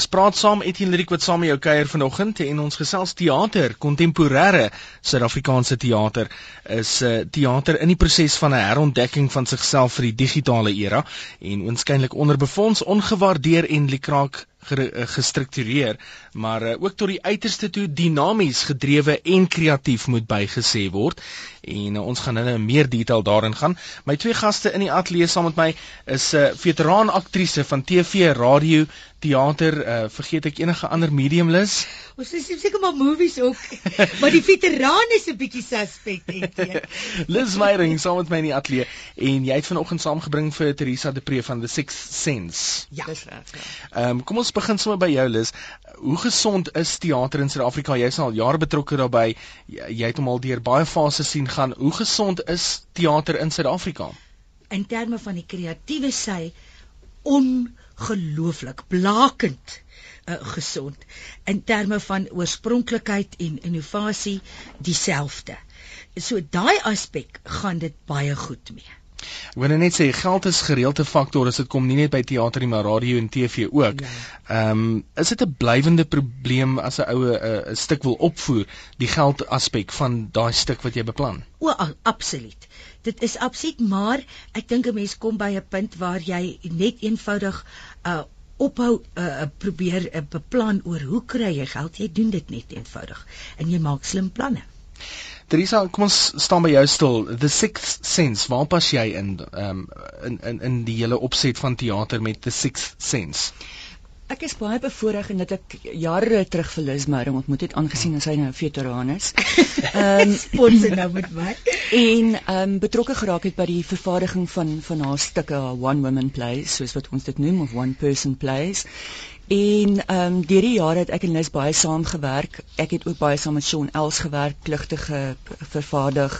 Ons praat saam Etienne Riek wat saam met jou kuier vanoggend en ons gesels teater, kontemporêre Suid-Afrikaanse teater is 'n uh, eh, teater in die proses van 'n herontdekking van sigself vir die digitale era en oënskynlik onderbefonds, ongewaardeer en likraak Eh, gestruktureer, maar uh, ook tot die uiterste toe dinamies gedrewe en kreatief moet bygesê word. En uh, ons gaan nou meer detail daarin gaan. My twee gaste in die ateljee saam met my is 'n uh, veteraan aktrise van TV, radio, teater, uh, vergeet ek enige ander medium lus? Ons is seker maar movies ook. maar die veteraan is 'n bietjie suspek net. Liz Meyering saam met my in die ateljee en jy het vanoggend saamgebring vir Teresa de Pre van The Sixth Sense. Ja, dis reg. Ja. Ehm um, kom ons begin sommer by jou Liz. Hoe gesond is teater in Suid-Afrika? Jy's al jare betrokke daarbey. Jy, jy het hom al deur baie fases sien gaan. Hoe gesond is teater in Suid-Afrika? In terme van die kreatiewe sy on ongelooflik blakend uh, gesond in terme van oorspronklikheid en innovasie dieselfde. So daai aspek gaan dit baie goed mee. Ek wil net sê geld is gereelde faktor as dit kom nie net by teater nie maar radio en TV ook. Ja. Ehm um, is dit 'n blywende probleem as 'n oue eh, 'n stuk wil opvoer die geld aspek van daai stuk wat jy beplan? O, absoluut dit is absoluut maar ek dink 'n mens kom by 'n punt waar jy net eenvoudig uh ophou uh probeer uh, beplan oor hoe kry jy geld jy doen dit net eenvoudig en jy maak slim planne Teresa kom ons staan by jou stil the sixth sense waar pas jy in um in in in die hele opset van teater met the sixth sense Ek is baie bevoorreg en dit ek jare terug vir Liz Meyering ontmoet het aangesien sy nou 'n veteraan is. Ehm um, sponsor nou met my. En ehm um, betrokke geraak het by die vervaardiging van van haar stukke, haar one woman plays, soos wat ons dit noem of one person plays. En ehm um, deur die jare het ek en Lis baie saam gewerk. Ek het ook baie saam met Shaun Els gewerk, pligtige vervaardig.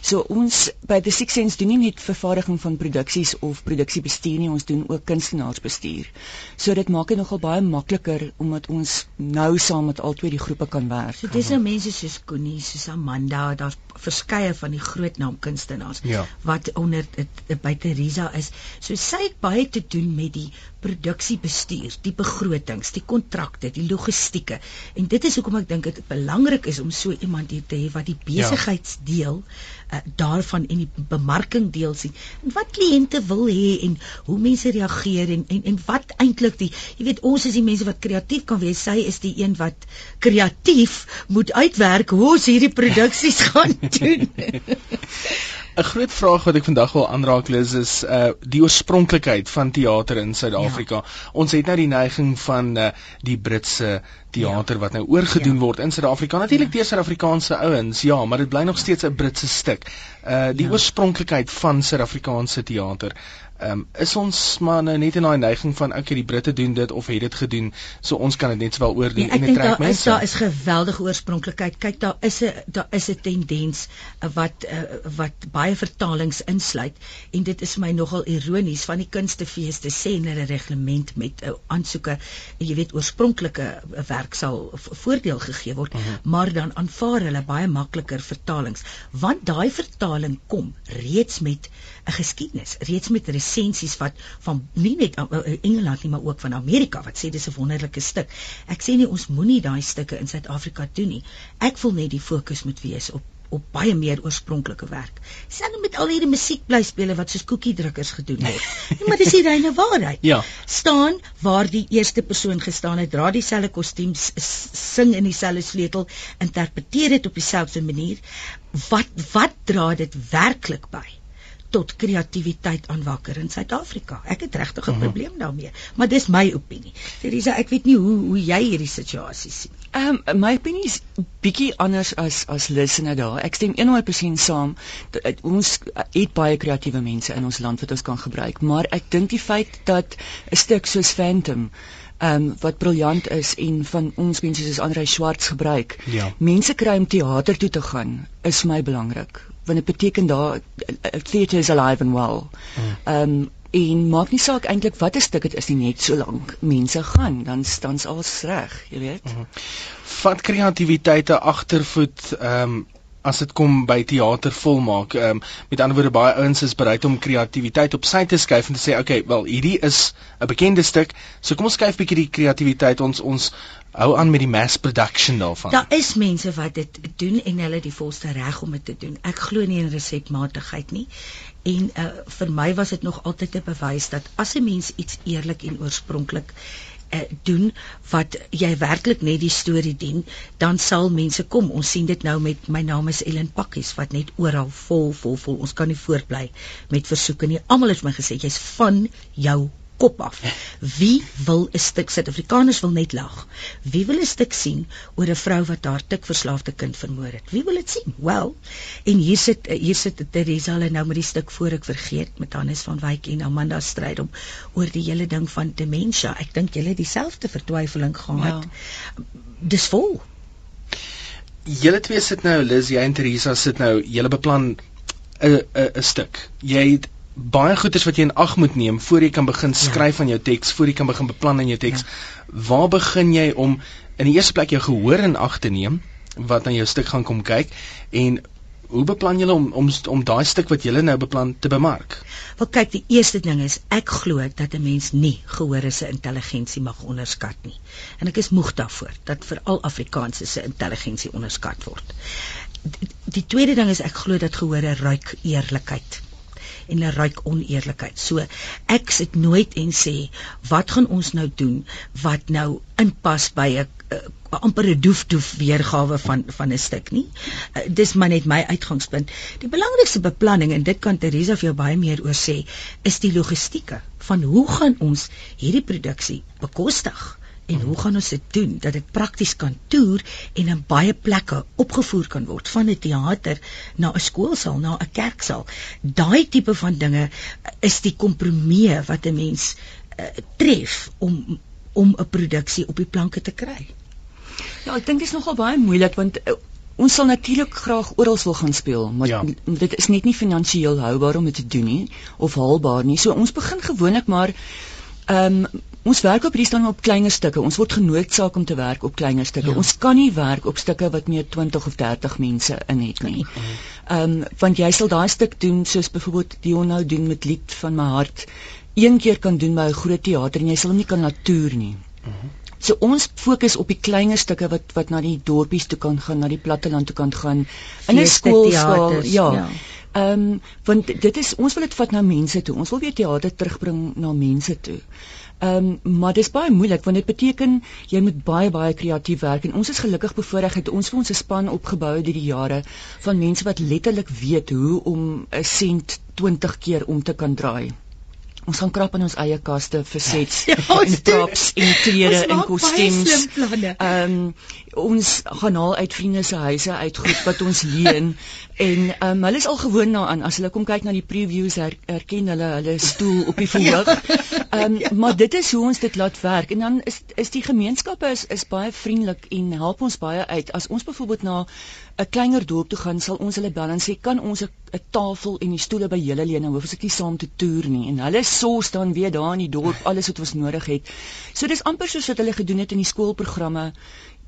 So ons by The Six Sense doen nie net vervaardiging van produksies of produksiebestuur nie, ons doen ook kunstenaarsbestuur. So dit maak dit nogal baie makliker omdat ons nou saam met albei die groepe kan werk. So dis nou mense soos Connie, soos Amanda, daar's verskeie van die groot naam kunstenaars ja. wat onder dit by Teresa is. So sy het baie te doen met die produksiebestuur, die begrotings, die kontrakte, die logistieke. En dit is hoekom ek dink dit belangrik is om so iemand hier te hê wat die besigheidsdeel ja. Uh, daarvan en die bemarking deel sien. En wat kliënte wil hê en hoe mense reageer en en, en wat eintlik die jy weet ons is die mense wat kreatief kan wees. Sy is die een wat kreatief moet uitwerk hoe ons hierdie produksies gaan doen. 'n Groot vraag wat ek vandag wil aanraak is is uh die oorspronklikheid van teater in Suid-Afrika. Ja. Ons het nou die neiging van uh die Britse teater ja. wat nou oorgedoen ja. word in Suid-Afrika. Natuurlik ja. deur Suid-Afrikaanse ouens, ja, maar dit bly nog steeds 'n Britse stuk. Uh die ja. oorspronklikheid van Suid-Afrikaanse teater. Um, is ons maar nou net in daai neiging van okay die Britte doen dit of het dit gedoen so ons kan dit net sowel oordoen nee, en dit trek mense. Is, daar is geweldige oorspronklikheid. Kyk daar is 'n daar is 'n tendens uh, wat uh, wat baie vertalings insluit en dit is my nogal ironies van die kunstefeeste sê hulle 'n reglement met 'n uh, aansoeke jy weet oorspronklike werk sal voordeel gegee word uh mhm. -huh. maar dan aanvaar hulle baie makliker vertalings want daai vertaling kom reeds met 'n geskiedenis reeds met resensies wat van nie net uh, Engeland nie maar ook van Amerika wat sê dis 'n wonderlike stuk. Ek sê nie ons moenie daai stukke in Suid-Afrika doen nie. Ek wil net die fokus moet wees op op baie meer oorspronklike werk. Nou met al hierdie musiekblyspele wat soos koekiedrukkers gedoen word. Nee, maar dis die reine waarheid. Ja. staan waar die eerste persoon gestaan het, dra dieselfde kostuums, sing in dieselfde sleutel, interpreteer dit op dieselfde manier. Wat wat dra dit werklik by? Tot kreatiwiteit aanwakker in Suid-Afrika. Ek het regtig 'n uh mhm. -huh. probleem daarmee, maar dis my opinie. Teresa, ek weet nie hoe hoe jy hierdie situasie sien. Ehm um, my opinie is bietjie anders as as Lisene daar. Ek stem 100% saam dat ons het baie kreatiewe mense in ons land wat ons kan gebruik, maar ek dink die feit dat 'n stuk soos Phantom um, wat briljant is en van ons mense soos Andre Swarts gebruik. Ja. Mense kry om teater toe te gaan is my belangrik want dit beteken daar theater is alive and well. Hmm. Ehm um, en maak nie saak eintlik watter stuk dit is nie net so lank mense gaan dan dan's alles reg, jy weet. Mm. Vat kreatiwiteit 'n agtervoet ehm um, as dit kom by teater volmaak. Ehm um, met ander woorde baie ouens is bereid om kreatiwiteit op sy te skuif en te sê okay, wel hierdie is 'n bekende stuk, so kom ons skuif bietjie die kreatiwiteit ons ons hou aan met die mass production daarvan. Daar is mense wat dit doen en hulle die volste reg om dit te doen. Ek glo nie in resepmatigheid nie. En uh, vir my was dit nog altyd 'n bewys dat as 'n mens iets eerlik en oorspronklik uh, doen wat jy werklik net die storie dien, dan sal mense kom. Ons sien dit nou met my naam is Ellen Pakkies wat net oral vol vol vol. Ons kan nie voortbly met versoeke nie. Almal het my gesê jy's van jou kop af. Wie wil 'n stuk Suid-Afrikaners wil net lag? Wie wil 'n stuk sien oor 'n vrou wat haar tikverslaafde kind vermoor het? Wie wil dit sien? Wel, en hier sit hier sit Teresa hulle nou met die stuk voor ek vergeet met Hannes van Wyk en Amanda stryd om oor die hele ding van demensie. Ek dink julle dieselfde vertwyfeling gehad. Ja. Dis vol. Julle twee sit nou Liz, jy en Teresa sit nou, julle beplan 'n 'n 'n stuk. Jy het baie goeders wat jy in ag moet neem voor jy kan begin ja. skryf aan jou teks, voor jy kan begin beplan aan jou teks. Ja. Waar begin jy om in die eerste plek jou gehoor in ag te neem wat aan jou stuk gaan kom kyk en hoe beplan jy om om om daai stuk wat jy nou beplan te bemark? Wel kyk, die eerste ding is ek glo dat 'n mens nie gehoor se intelligensie mag onderskat nie. En ek is moeg daarvoor dat veral Afrikaanse se intelligensie onderskat word. Die, die tweede ding is ek glo dat gehoor ruik eerlikheid en 'n ryk oneerlikheid. So ek sit nooit en sê wat gaan ons nou doen wat nou inpas by 'n amper 'n doef doef weergawe van van 'n stuk nie. Uh, dis maar net my uitgangspunt. Die belangrikste beplanning en dit kan Teresa vir jou baie meer oor sê, is die logistieke van hoe gaan ons hierdie produksie bekostig? En hoe gaan ons dit doen dat dit prakties kan toer en in baie plekke opgevoer kan word van 'n teater na 'n skoolsaal na 'n kerksaal daai tipe van dinge is die kompromie wat 'n mens uh, tref om om 'n produksie op die planke te kry ja ek dink dit is nogal baie moeilik want uh, Ons sal natuurlik graag oral wil gaan speel, maar ja. dit is net nie finansiëel houbaar om dit te doen nie of haalbaar nie. So ons begin gewoonlik maar ehm um, Ons werk op hierdie stadium op kleiner stukke. Ons word genoodsaak om te werk op kleiner stukke. Ja. Ons kan nie werk op stukke wat meer 20 of 30 mense in het nie. Ehm um, want jy sal daai stuk doen soos byvoorbeeld Dion nou doen met lied van my hart. Een keer kan doen by 'n groot teater en jy sal hom nie kan toer nie. Uh -huh. So ons fokus op die kleiner stukke wat wat na die dorpies toe kan gaan, na die platteland toe kan gaan in 'n skoolsaal. Ja. ja. Ehm um, want dit is ons wil dit vat na mense toe. Ons wil weer teater terugbring na mense toe. Ehm um, maar dis baie moeilik want dit beteken jy moet baie baie kreatief werk en ons is gelukkig bevoorreg het ons vir ons 'n span opgebou deur die jare van mense wat letterlik weet hoe om 'n sent 20 keer om te kan draai. Ons gaan krap in ons eie kaste vir sets ja, en props en klere en kostuums. Ehm um, ons gaan haal uit vriende se huise uit goed wat ons leen en um, hulle is al gewoond daaraan as hulle kom kyk na die previews her, herken hulle hulle stoel op die verhoog. Ehm um, maar dit is hoe ons dit laat werk en dan is is die gemeenskappe is is baie vriendelik en help ons baie uit. As ons byvoorbeeld na 'n kleiner dorp toe gaan, sal ons hulle bel en sê kan ons 'n tafel en die stoele by julle leen, hoef ons ek nie saam te toer nie. En hulle sos dan weer daar in die dorp alles wat ons nodig het. So dis amper soos wat hulle gedoen het in die skoolprogramme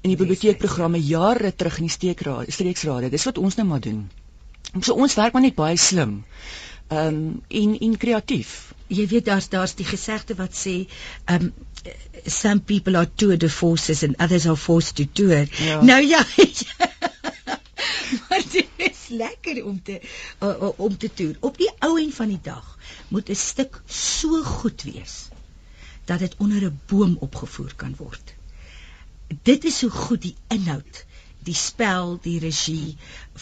en die biblioteekprogramme jare terug in die steekraad, streeksrade. Dis wat ons nou maar doen. So ons werk maar net baie slim. Ehm um, en en kreatief. Jy weet daar's daar's die gesegde wat sê ehm um, some people are tour de forces and others are forced to tour. Ja. Nou ja. maar dit is lekker om te uh, om te toer. Op die ou en van die dag moet 'n stuk so goed wees dat dit onder 'n boom opgevoer kan word. Dit is hoe goed die inhoud die spel, die regie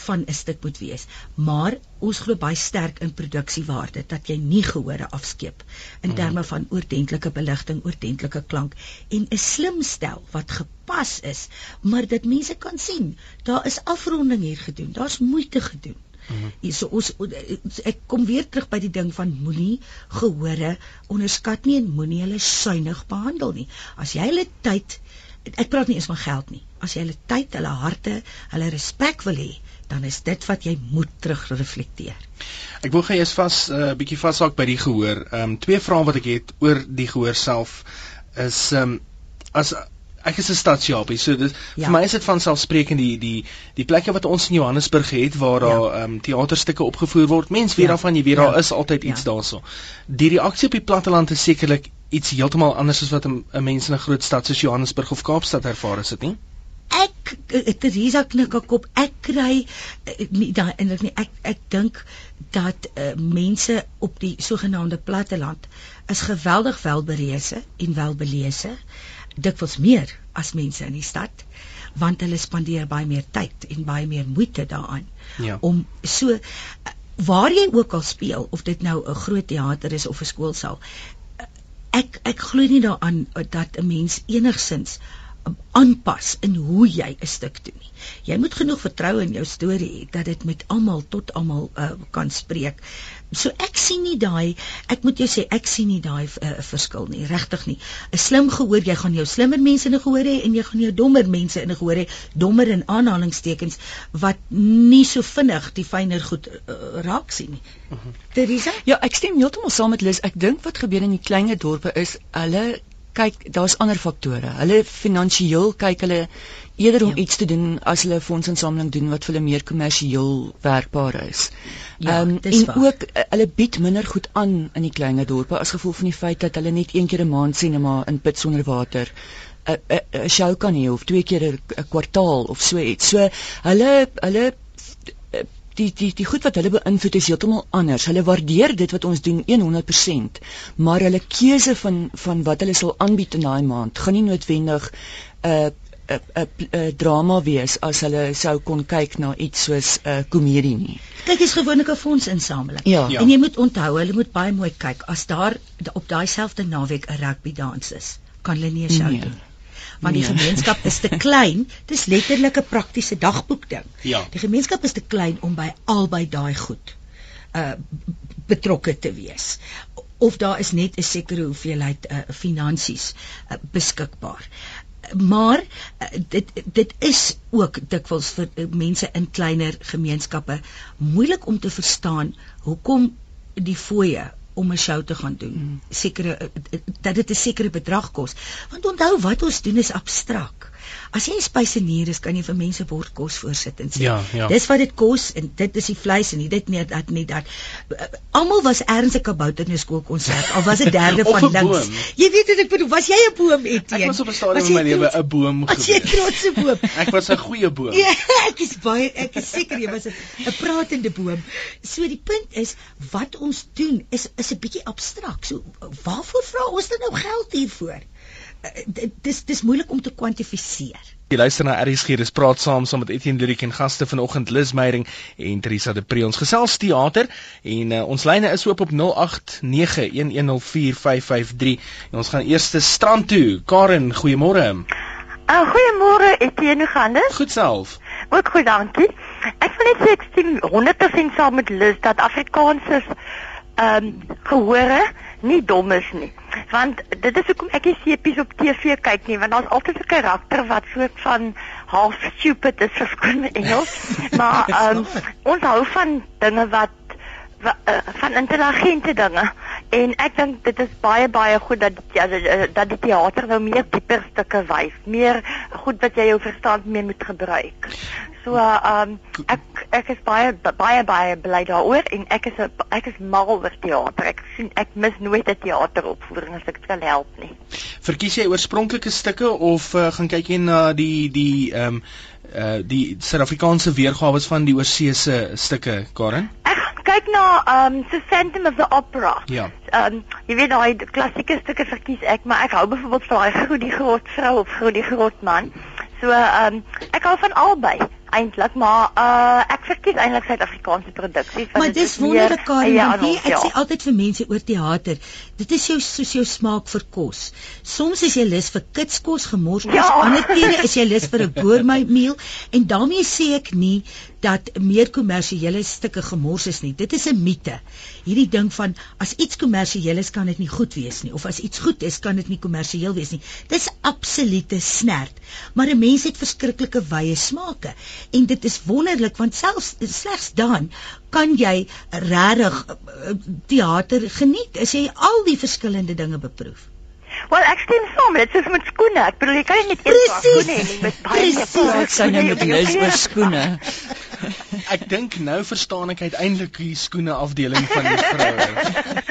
van 'n stuk moet wees. Maar ons glo baie sterk in produksiewaarde dat jy nie gehore afskeep in mm. terme van oordentlike beligting, oordentlike klank en 'n slim stel wat gepas is, maar dit mense kan sien. Daar is afronding hier gedoen. Daar's moeite gedoen. Mhm. Hierso ons ek kom weer terug by die ding van moenie gehore onderskat nie en moenie hulle suinig behandel nie. As jy hulle tyd ek praat nie eens van geld nie. As jy hulle tyd, hulle harte, hulle respek wil hê, dan is dit wat jy moet terugreflekteer. Ek wil gou eers vas 'n uh, bietjie vashaak by die gehoor. Ehm um, twee vrae wat ek het oor die gehoor self is ehm um, as ek is 'n stadsjapie, so dit Ja. vir my is dit van selfsprekend die die die plekke wat ons in Johannesburg het waar daar Ja. ehm um, teaterstukke opgevoer word. Mens weet Ja. daarvan, jy weet Ja. daar is altyd Ja. iets daarso. Die reaksie op die platteland is sekerlik iets heeltemal anders as wat 'n mens in 'n groot stad soos Johannesburg of Kaapstad ervaar, is dit nie? ek Teresa knik haar kop ek kry eh, nie daai eintlik nie ek ek dink dat uh, mense op die sogenaamde platteland is geweldig welberese en welbelese dikwels meer as mense in die stad want hulle spandeer baie meer tyd en baie meer moeite daaraan Ja. om so eh, waar jy ook al speel of dit nou 'n groot teater is of 'n skoolsaal ek ek glo nie daaraan dat 'n mens enigsins um, aanpas in hoe jy 'n stuk doen nie. Jy moet genoeg vertroue in jou storie hê dat dit met almal tot almal uh, kan spreek. So ek sien nie daai ek moet jou sê ek sien nie daai uh, verskil nie, regtig nie. 'n Slim gehoor, jy gaan jou slimmer mense in 'n gehoor hê en jy gaan jou dommer mense in 'n gehoor hê, dommer in aanhalingstekens wat nie so vinnig die fynere goed uh, raak sien nie. Teresa? Ja, ek stem heeltemal saam met Liz. Ek dink wat gebeur in die kleiner dorpe is hulle kyk, daar's ander faktore. Hulle finansiëel kyk hulle eerder om Ja. iets te doen as hulle 'n fondsinsameling doen wat vir hulle meer kommersieel werkbaar is. Ja, dis en waar. ook uh, hulle bied minder goed aan in die kleiner dorpe as gevolg van die feit dat hulle net een keer 'n maand sinema in put sonder water 'n 'n 'n show kan hê of twee keer 'n kwartaal of so iets. So hulle hulle die die die goed wat hulle beïnvloed is heeltemal anders. Hulle waardeer dit wat ons doen 100%, maar hulle keuse van van wat hulle sal aanbied in daai maand gaan nie noodwendig 'n 'n 'n 'n drama wees as hulle sou kon kyk na iets soos 'n uh, komedie nie. Kyk, is gewoonlik 'n fondsinsameling. Ja. Ja. En jy moet onthou, hulle moet baie mooi kyk as daar op daai selfde naweek 'n rugby dans is, kan hulle nie 'n show Nee. doen. Want die Nee. gemeenskap is te klein. Dis letterlik 'n praktiese dagboek ding. Ja. Die gemeenskap is te klein om by albei daai goed uh betrokke te wees. Of daar is net 'n sekere hoeveelheid uh finansies uh, beskikbaar. Maar uh, dit dit is ook dikwels vir uh, mense in kleiner gemeenskappe moeilik om te verstaan hoekom die fooie om 'n show te gaan doen sekere uh, uh, dat dit 'n sekere bedrag kos want onthou wat ons doen is abstrak as jy 'n spysenier is kan jy vir mense bordkos voorsit en sê Ja, ja. dis wat dit kos en dit is die vleis en nie dit nie dat nie dat almal was erns 'n kabouter in 'n skoolkonsert al was 'n derde van links boom. jy weet wat ek bedoel was jy 'n boom Etienne Ek was op 'n stadium Was in my lewe 'n boom was jy gewees. trotse boom Ek was 'n goeie boom. Ja, ek is baie ek is seker jy was 'n pratende boom. So die punt is wat ons doen is is 'n bietjie abstrakt. So waarvoor vra ons dan nou geld hiervoor? Dis dis moeilik om te kwantifiseer. Jy luister na RSG, dis praat saam saam met Etienne Lurik en gaste vanoggend Liz Meyering en Teresa de Pre. Ons gesels teater en uh, ons lyne is oop op 0891104553 en ons gaan eers te strand toe. Karen, goeiemôre. Uh, goeiemôre Etienne, hoe gaan dit? Goed self. Ook goed, dankie. Ek wil net sê ek stem 100% saam met Liz dat Afrikaners ehm um, gehore nie dom is nie. Want dit is hoekom ek nie sepies op TV kyk nie, want daar's altyd 'n karakter wat soort van half stupid is vir skoon my Engels. maar um, ons hou van dinge wat wa- uh, van intelligente dinge en ek dink dit is baie baie goed dat ja, dat- dat die teater nou meer dieper stukke wys, meer goed wat jy jou verstand meer moet gebruik. So ehm um, ek ek is baie baie baie bly daaroor en ek is ek is mal oor teater. Ek sien ek mis nooit 'n teateropvoering as ek dit kan help nie. Verkies jy oorspronklike stukke of uh, gaan kyk jy na die die ehm um, uh die Suid-Afrikaanse weergawe van die oorseese stukke, Karen? Ek kyk na ehm um, The Phantom of the Opera. Ja. Ehm um, jy weet daai klassieke stukke verkies ek, maar ek hou byvoorbeeld van daai Groot die groot vrou of Groot die groot man. So ehm um, ek hou van albei eintlik, maar uh ek verkies eintlik Suid-Afrikaanse produksies want dit is wonderlik Karin, eie want aan jy, ons, ek ja. sê altyd vir mense oor teater, dit is jou soos jou smaak vir kos. Soms is jy lus vir kitskos, gemorskos, Ja. ander kere is jy lus vir 'n gourmet meal en daarmee sê ek nie dat meer kommersiële stukke gemors is nie. Dit is 'n mite. Hierdie ding van as iets kommersieel is, kan dit nie goed wees nie of as iets goed is, kan dit nie kommersieel wees nie. Dis absolute snert. Maar 'n mens het verskriklike wye smake en dit is wonderlik want selfs slegs dan kan jy regtig uh, teater geniet as jy al die verskillende dinge beproef. Wel ek stem saam, dit is met skoene. Ek bedoel jy kan nie net een paar Precies. skoene hê nie met baie Precies. Praat sy nou met oor skoene. Ek dink nou verstaan ek uiteindelik die skoene afdeling van die vroue.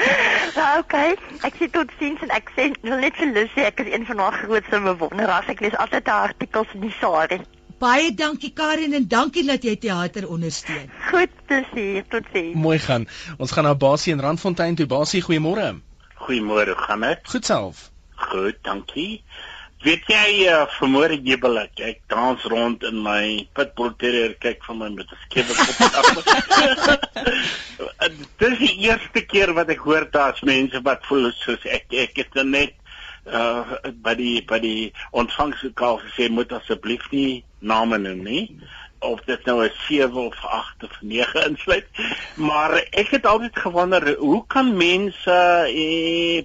Nou okay, ek sê tot sins en ek sê wil net vir Lucy, ek is een van haar grootste bewonderaars. Ek lees altyd haar artikels in die Sari. Baie dankie Karen en dankie dat jy teater ondersteun. Goed, plesier, tot sins. Mooi gaan. Ons gaan na Basie in Randfontein toe. Basie, goeiemôre. Goeiemôre, hoe gaan dit? Goed self. Goed, dankie. Weet jy, uh, vanmôre jubel ek. Ek dans rond in my pitbull terrier kyk van my met 'n skewe kop af. Dit is die eerste keer wat ek hoor daar's mense wat voel soos ek. Ek het nou net uh by die by die ontvangslokaal gesê moet asseblief nie name noem nie of dit nou 'n 7 of 8 of 9 insluit. Maar ek het altyd gewonder hoe kan mense eh,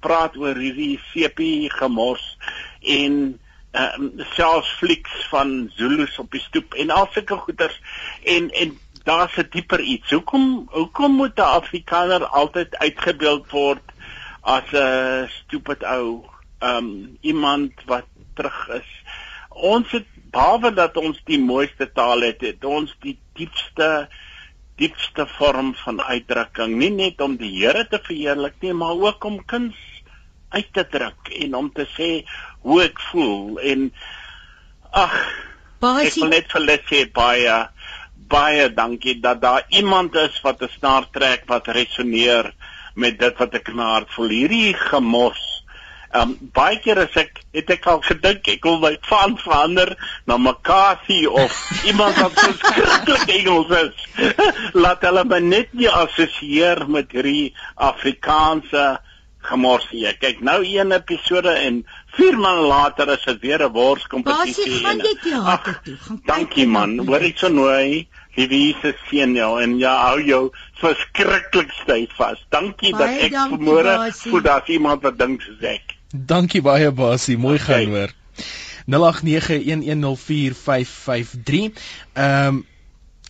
praat oor hierdie sepie gemors en um, selfs flieks van Zulus op die stoep en al sulke goeters en en daar's 'n dieper iets. Hoekom hoekom moet 'n Afrikaner altyd uitgebeeld word as 'n stupid ou um iemand wat terug is? Ons het behalwe dat ons die mooiste taal het, het ons die diepste diepste vorm van uitdrukking, nie net om die Here te verheerlik nie, maar ook om kuns uit te druk en om te sê hoe ek voel en ag ek Basie, wil net vir hulle sê baie baie dankie dat daar iemand is wat 'n snaar trek wat resoneer met dit wat ek in my hart voel. Hierdie gemors. Um baie keer as ek het ek al gedink ek wil my van verander na Makasi of iemand wat so skrikkelik Engels is. Laat hulle my net nie assosieer met hierdie Afrikaanse gemors nie. Kyk nou een episode en 4 maande later is dit weer 'n worskompetisie. Basie, gaan jy teater Ag, toe? Gaan Dankie man. Hoor ek so nooi. Liewe Jesus seën jou en ja, hou jou verskriklik styf vas. Dankie dat Baie ek dankie, vanmôre Basie. voel daar's iemand wat dink soos ek. Dankie baie Basie, mooi Okay. gaan hoor. 0891104553. Ehm um,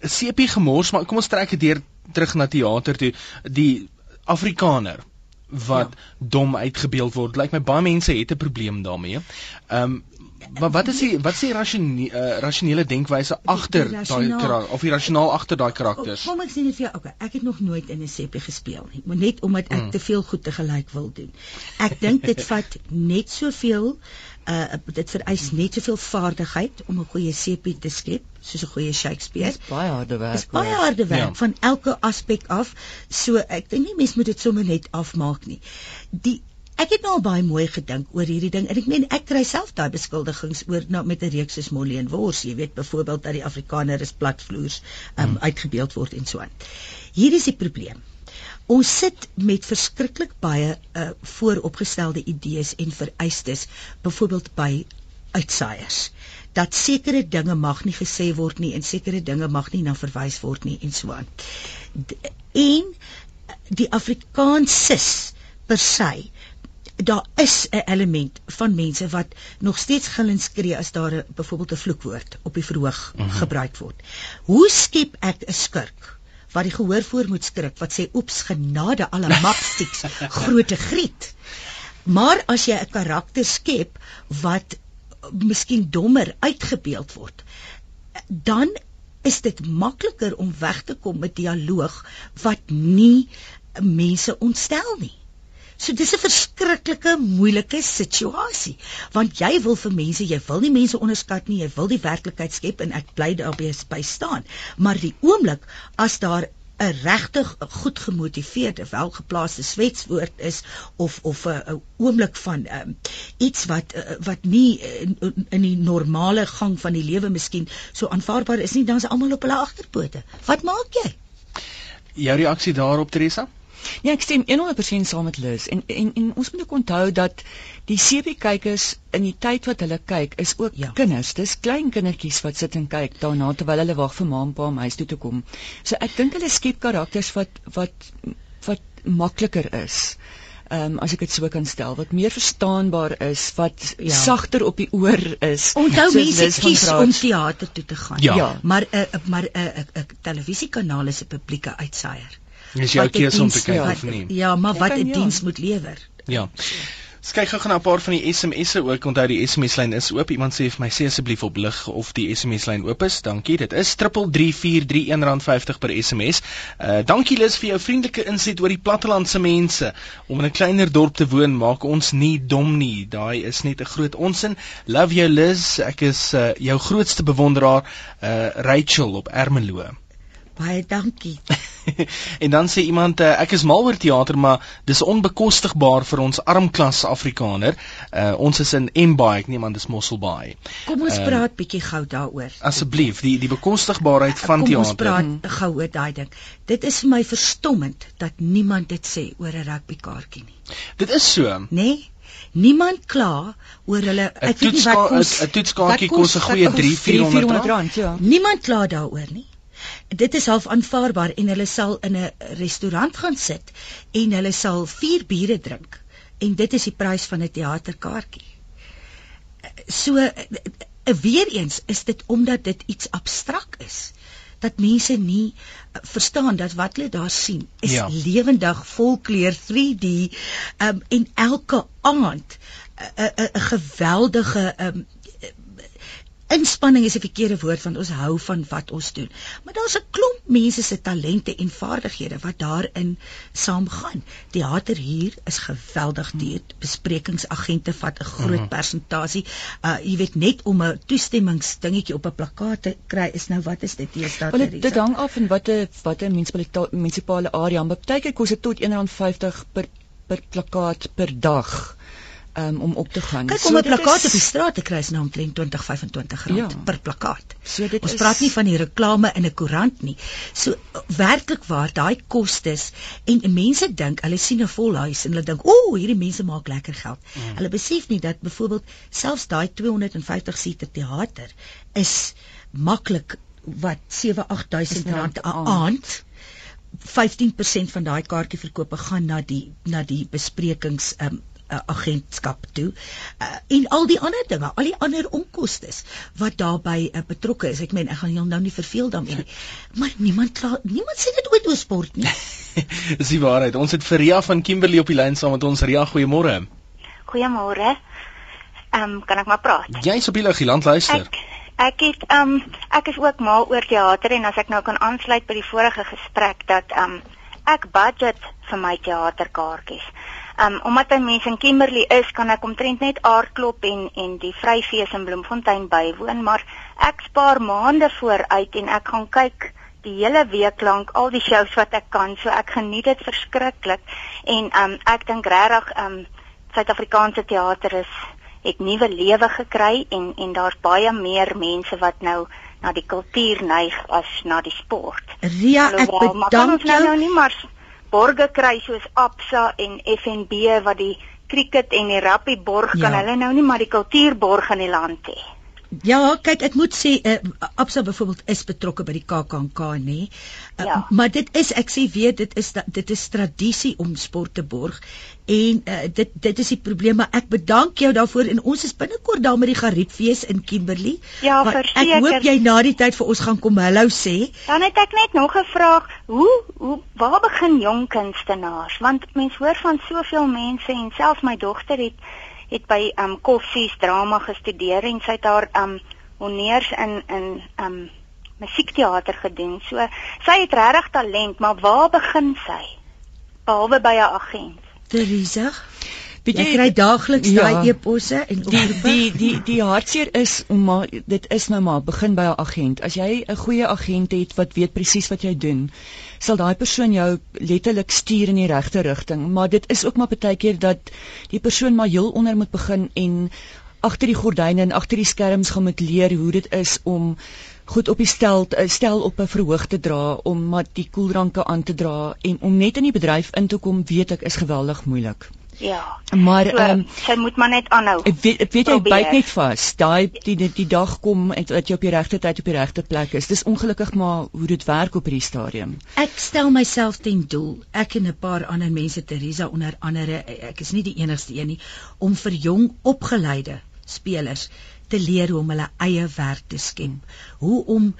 sepie gemors, maar kom ons trek dit deur terug na teater toe. Die Afrikaner wat ja. dom uitgebeeld word. Lyk my baie mense het 'n probleem daarmee. Ehm um, maar wat is die wat is die rasionele uh, rasionele denkwyse agter daai karakter of die rasionaal agter daai karakters? Kom ek sê net vir jou, okay, ek het nog nooit in 'n seppie gespeel nie, maar net omdat ek Mm. te veel goed te gelyk wil doen. Ek dink dit vat net soveel uh dit vereis net soveel vaardigheid om 'n goeie seppie te skep, soos 'n goeie Shakespeare. Dis baie harde werk. Dis baie harde werk Ja. van elke aspek af. So ek dink nie mens moet dit sommer net afmaak nie. Die ek het nou al baie mooi gedink oor hierdie ding en ek meen ek kry self daai beskuldigings oor nou met 'n reeks soos Molly en Wors, jy weet byvoorbeeld dat die Afrikaner is platvloers um, hmm. uitgebeeld word en so aan. Hier is die probleem. Ons sit met verskriklik baie uh, vooropgestelde idees en vereistes byvoorbeeld by uitsaaiers dat sekere dinge mag nie gesê word nie en sekere dinge mag nie na verwys word nie en so aan. En die Afrikaansis per se daar is 'n element van mense wat nog steeds gillend skree as daar 'n byvoorbeeld 'n vloekwoord op die verhoog mm -hmm. gebruik word. Hoe skep ek 'n skurk wat die gehoor voor moet skrik wat sê oeps genade alle mapsticks groote griet. Maar as jy 'n karakter skep wat miskien dommer uitgebeeld word, dan is dit makliker om weg te kom met dialoog wat nie mense ontstel nie. So dis 'n verskriklike moeilike situasie want jy wil vir mense, jy wil nie mense onderskat nie, jy wil die werklikheid skep en ek bly daarby by staan. Maar die oomblik as daar 'n regtig goed gemotiveerde, welgeplaaste swetswoord is of of 'n oomblik van um, iets wat uh, wat nie in, in die normale gang van die lewe miskien so aanvaarbaar is nie, dan is almal op hulle agterpote. Wat maak jy? Jou reaksie daarop Teresa? Ja, ek stem 100% saam met Liz en en en ons moet ook onthou dat die CP kykers in die tyd wat hulle kyk is ook Ja. kinders. Dis klein kindertjies wat sit en kyk daarna terwyl hulle wag vir ma en pa om huis toe te kom. So ek dink hulle skep karakters wat wat wat makliker is. Ehm um, as ek dit so kan stel, wat meer verstaanbaar is, wat Ja. sagter op die oor is. Onthou mense kies om teater toe te gaan. Ja. Ja. Maar 'n uh, maar 'n uh, 'n televisiekanaal is 'n publieke uitsaaier. Dis jou keuse om te kyk wat- of nie. Ja, maar Ja, wat 'n ja. diens moet lewer. Ja. Ons kyk gou-gou na 'n paar van die SMS'e ook. Onthou die SMS-lyn is oop. Iemand sê vir my sê asseblief op lig of die SMS-lyn oop is. Dankie. Dit is 3343 R1.50 per SMS. Uh dankie Lis vir jou vriendelike inset oor die plattelandse mense. Om in 'n kleiner dorp te woon maak ons nie dom nie. Daai is net 'n groot onsin. Love jou Lis. Ek is uh, jou grootste bewonderaar, uh Rachel op Ermelo. Baie dankie. en dan sê iemand uh, ek is mal oor teater maar dis onbekostigbaar vir ons armklas Afrikaner. Uh, ons is in Mbaai, ek neem aan dis Mosselbaai. Kom ons uh, praat bietjie gou daaroor. Asseblief, die die bekostigbaarheid van Kom teater. Kom ons praat gou oor daai ding. Dit is vir my verstommend dat niemand dit sê oor 'n rugbykaartjie nie. Dit is so. Nê? Nee? Niemand kla oor hulle ek weet nie wat kos 'n toetskaartjie kos 'n goeie 3 400 rand ja. Niemand kla daaroor nie dit is half aanvaarbaar en hulle sal in 'n restaurant gaan sit en hulle sal 4 biere drink en dit is die prys van 'n teaterkaartjie. So weer eens is dit omdat dit iets abstrak is dat mense nie verstaan dat wat hulle daar sien is ja. lewendig volkleur 3D um, en elke aand 'n geweldige um, inspanning is 'n verkeerde woord want ons hou van wat ons doen. Maar daar's 'n klomp mense se talente en vaardighede wat daarin saamgaan. Theater hier is geweldig duur. Besprekingsagente vat 'n groot -hmm. persentasie. Uh jy weet net om 'n toestemmingsdingetjie op 'n plakkaat te kry is nou wat is dit hier staat hier. Dit hang af van watter watter munisipale area, maar baie keer kos dit tot R1.50 per per plakkaat per dag um, om op te gaan. Kyk om so 'n plakkaat is... op die straat te kry is nou omtrent 20 25 rand ja. per plakkaat. So dit Ons is... praat nie van die reklame in 'n koerant nie. So werklik waar daai kostes en mense dink hulle sien 'n vol huis en hulle dink ooh hierdie mense maak lekker geld. Mm. Hulle besef nie dat byvoorbeeld selfs daai 250 seater teater is maklik wat 7 8000 rand 'n aand. 15% van daai kaartjieverkope gaan na die na die besprekings um, uh, agentskap toe uh, en al die ander dinge, al die ander onkoste wat daarbey uh, betrokke is. Ek meen ek gaan jou nou nie verveel daarmee nie. Maar niemand kla, niemand sê dit ooit oor sport nie. Dis die waarheid. Ons het vir Ria van Kimberley op die lyn saam met ons. Ria, goeiemôre. Goeiemôre. Ehm um, kan ek maar praat? Jy's op die lig, land luister. Ek Ek het ehm um, ek is ook mal oor teater en as ek nou kan aansluit by die vorige gesprek dat ehm um, ek budget vir my teaterkaartjies. Um omdat 'n mens in Kimberley is, kan ek omtrent net aardklop en en die Vryfees in Bloemfontein bywoon, maar ek spaar maande vooruit en ek gaan kyk die hele week lank al die shows wat ek kan. So ek geniet dit verskriklik en um ek dink regtig um Suid-Afrikaanse teater is het nuwe lewe gekry en en daar's baie meer mense wat nou na die kultuur neig as na die sport. Ria, ek bedank jou. Nou nie maar borge kry soos Absa en FNB wat die cricket en die rugby borg ja. kan hulle nou nie maar die kultuurborg in die land hê. Ja, kyk, ek moet sê uh, Absa byvoorbeeld is betrokke by die KAKNK nê. Uh, ja. Maar dit is ek sê weet dit is dit is tradisie om sport te borg en uh, dit dit is die probleem maar ek bedank jou daarvoor en ons is binnekort daar met die Gariepfees in Kimberley. Ja, verseker. Ek hoop jy na die tyd vir ons gaan kom hallo sê. Dan het ek net nog 'n vraag. Hoe hoe waar begin jong kunstenaars? Want mense hoor van soveel mense en selfs my dogter het het by um Koffsies drama gestudeer en sy het haar um honneurs in in um musiekteater gedoen. So sy het regtig talent, maar waar begin sy? Behalwe by 'n agent. Teresa Jy, jy kry daagliks ja, daai eposse en die die die die hartseer is om maar dit is nou maar begin by 'n agent. As jy 'n goeie agent het wat weet presies wat jy doen, sal daai persoon jou letterlik stuur in die regte rigting, maar dit is ook maar baie keer dat die persoon maar heel onder moet begin en agter die gordyne en agter die skerms gaan moet leer hoe dit is om goed op die stel stel op 'n verhoog te dra om maar die koeldranke aan te dra en om net in die bedryf in te kom weet ek is geweldig moeilik. Ja. Maar ehm so, um, sy moet maar net aanhou. Ek weet ek weet jy byt net vas. Daai die, die die dag kom en dat jy op die regte tyd op die regte plek is. Dis ongelukkig maar hoe dit werk op hierdie stadium. Ek stel myself ten doel. Ek en 'n paar ander mense Teresa onder andere ek is nie die enigste een nie om vir jong opgeleide spelers te leer hoe om hulle eie werk te skep. Hoe om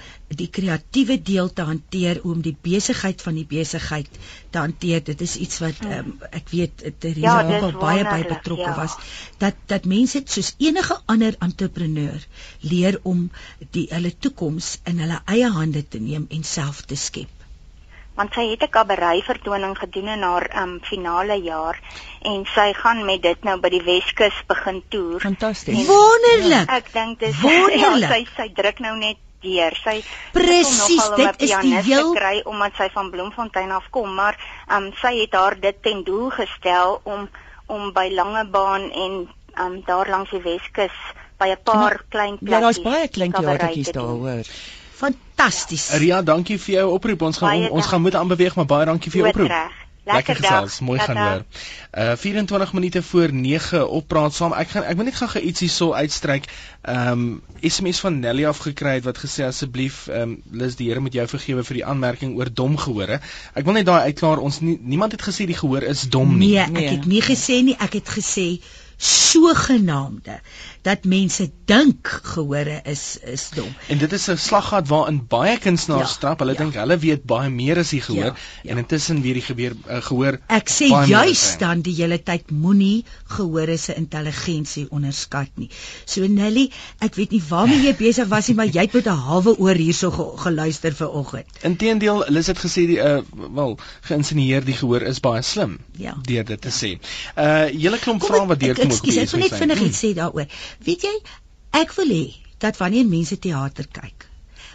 die kreatiewe deel te hanteer, hoe om die besigheid van die besigheid te hanteer. Dit is iets wat um, ek weet Teresa Ja, ook al baie by betrokke ja. was dat dat mense soos enige ander entrepreneur leer om die hulle toekoms in hulle eie hande te neem en self te skep. Want sy het 'n kabarei vertoning gedoen in haar um, finale jaar en sy gaan met dit nou by die Weskus begin toer. Fantasties. Wonderlik. Ek dink dis Wonderlik. ja, sy sy druk nou net deur. Sy Presies, dit is die heel- kry omdat sy van Bloemfontein af kom, maar um, sy het haar dit ten doel gestel om om by Langebaan en um, daar langs die Weskus by 'n paar klein plekkies. Ja, daar's baie klein teatertjies te daar hoor. Fantasties. Ria, dankie vir jou oproep. Ons gaan Baie on, ons dank. gaan moet aanbeweeg, maar baie dankie vir jou oproep. reg. Lekker Lekker dag. gesels, mooi gaan hoor. Uh 24 minute voor 9 op praat saam. Ek gaan ek wil net gou ietsie so uitstryk. Um SMS van Nelly afgekry het wat gesê asseblief um Lis die Here moet jou vergewe vir die aanmerking oor dom gehore. Ek wil net daai uitklaar. Ons nie, niemand het gesê die gehoor is dom nie. Nee, ek Nee. het nie gesê nie, ek het gesê sogenaamde dat mense dink gehore is is dom. En dit is 'n slaggat waarin baie kunstenaars Ja, trap. Hulle ja. dink hulle weet baie meer as die gehoor Ja, ja. en intussen weer die gebeur uh, gehoor. Ek sê juis dan die hele tyd moenie gehore se intelligensie onderskat nie. So Nelly, ek weet nie waarmee jy besig was nie, maar jy het met 'n halwe oor hierso ge geluister vanoggend. Inteendeel, Lis het gesê die uh wel geïnsinieer die gehoor is baie slim Ja. deur dit te sê. Uh hele klomp vrae ek- wat deurkom ek- ook op die Ekskuus, ek wil net vinnig iets sê daaroor. Weet jy, ek wil hê dat wanneer mense teater kyk,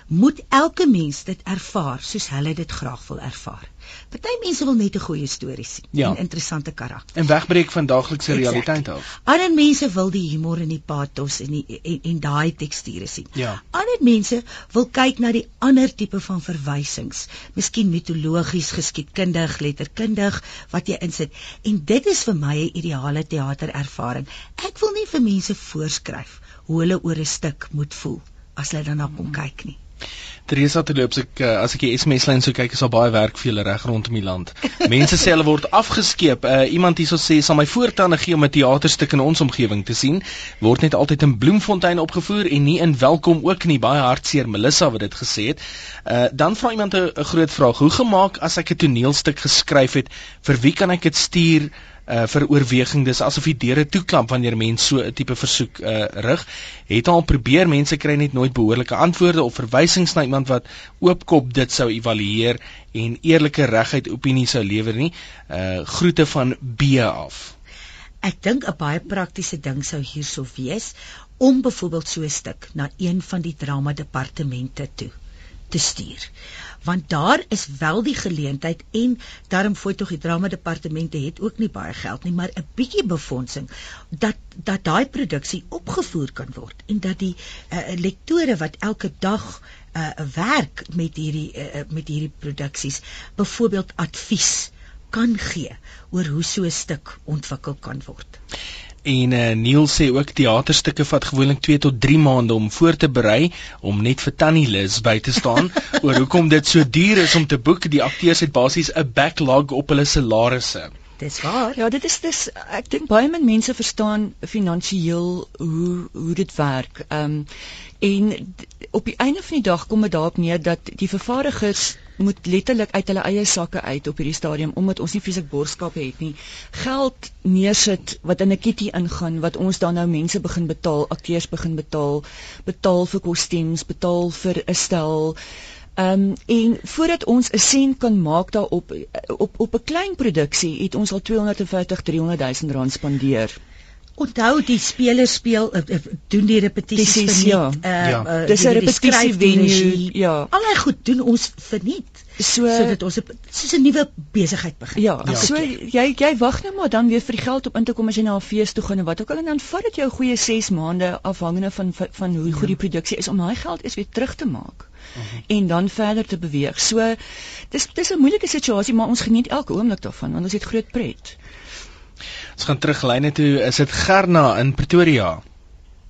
moet elke mens dit ervaar soos hulle dit graag wil ervaar. Party mense wil net 'n goeie storie sien Ja. en interessante karakter. En wegbreek van daaglikse Exactly. realiteit af. Ander mense wil die humor en die pathos en die en, en daai teksture sien. Ja. Ander mense wil kyk na die ander tipe van verwysings, miskien mitologies, geskiedkundig, letterkundig wat jy insit. En dit is vir my 'n ideale teaterervaring. Ek wil nie vir mense voorskryf hoe hulle oor 'n stuk moet voel as hulle daarna kom kyk nie. Teresa terloops ek uh, as ek die SMS lyn so kyk is daar baie werk vir julle reg rondom die land. Mense sê hulle word afgeskeep. Uh, iemand hierso sê sal my voortande gee om 'n teaterstuk in ons omgewing te sien. Word net altyd in Bloemfontein opgevoer en nie in Welkom ook nie. Baie hartseer Melissa wat dit gesê het. Uh, dan vra iemand 'n groot vraag. Hoe gemaak as ek 'n toneelstuk geskryf het? Vir wie kan ek dit stuur? Uh vir oorweging. Dis asof die deure toeklap wanneer mense so 'n tipe versoek uh rig. Het al probeer mense kry net nooit behoorlike antwoorde of verwysings na iemand wat oopkop dit sou evalueer en eerlike reguit opinie sou lewer nie. Uh groete van B af. Ek dink 'n baie praktiese ding sou hierso wees om byvoorbeeld so 'n stuk na een van die drama departemente toe te stuur. Want daar is wel die geleentheid en daarom voel tog die drama departemente het ook nie baie geld nie, maar 'n bietjie befondsing dat dat daai produksie opgevoer kan word en dat die uh, lektore wat elke dag uh, werk met hierdie uh, met hierdie produksies byvoorbeeld advies kan gee oor hoe so 'n stuk ontwikkel kan word. En uh, Neil sê ook teaterstukke vat gewoonlik 2 tot 3 maande om voor te berei om net vir Tannie Liz by te staan oor hoekom dit so duur is om te boek. Die akteurs het basies 'n backlog op hulle salarisse. Dis waar. Ja, dit is dis ek dink baie min mense verstaan finansiëel hoe hoe dit werk. Ehm um, en op die einde van die dag kom dit daarop neer dat die vervaardigers moet letterlik uit hulle eie sakke uit op hierdie stadium omdat ons nie fisiek borgskappe het nie. Geld neersit wat in 'n kitty ingaan wat ons dan nou mense begin betaal, akteurs begin betaal, betaal vir kostuums, betaal vir 'n stel Ehm um, en voordat ons 'n sent kan maak daarop op op 'n klein produksie het ons al 250 300 000 rand spandeer. Onthou die spelers speel uh, uh, doen die repetisies verniet. ja. Uh, Ja. uh, Dis 'n repetisie venue, ja. Allerlei goed doen ons verniet So sodat ons 'n soos 'n nuwe besigheid begin. ja, Elke so jy jy wag nou maar dan weer vir die geld op in te kom as jy na 'n fees toe gaan en wat ook al en dan vat dit jou goeie 6 maande afhangende van van, van hoe goed die produksie is om daai geld eens weer terug te maak. en dan verder te beweeg. So dis dis 'n moeilike situasie, maar ons geniet elke oomblik daarvan want ons het groot pret. Ons gaan terug lyne toe. Is dit Gerna in Pretoria?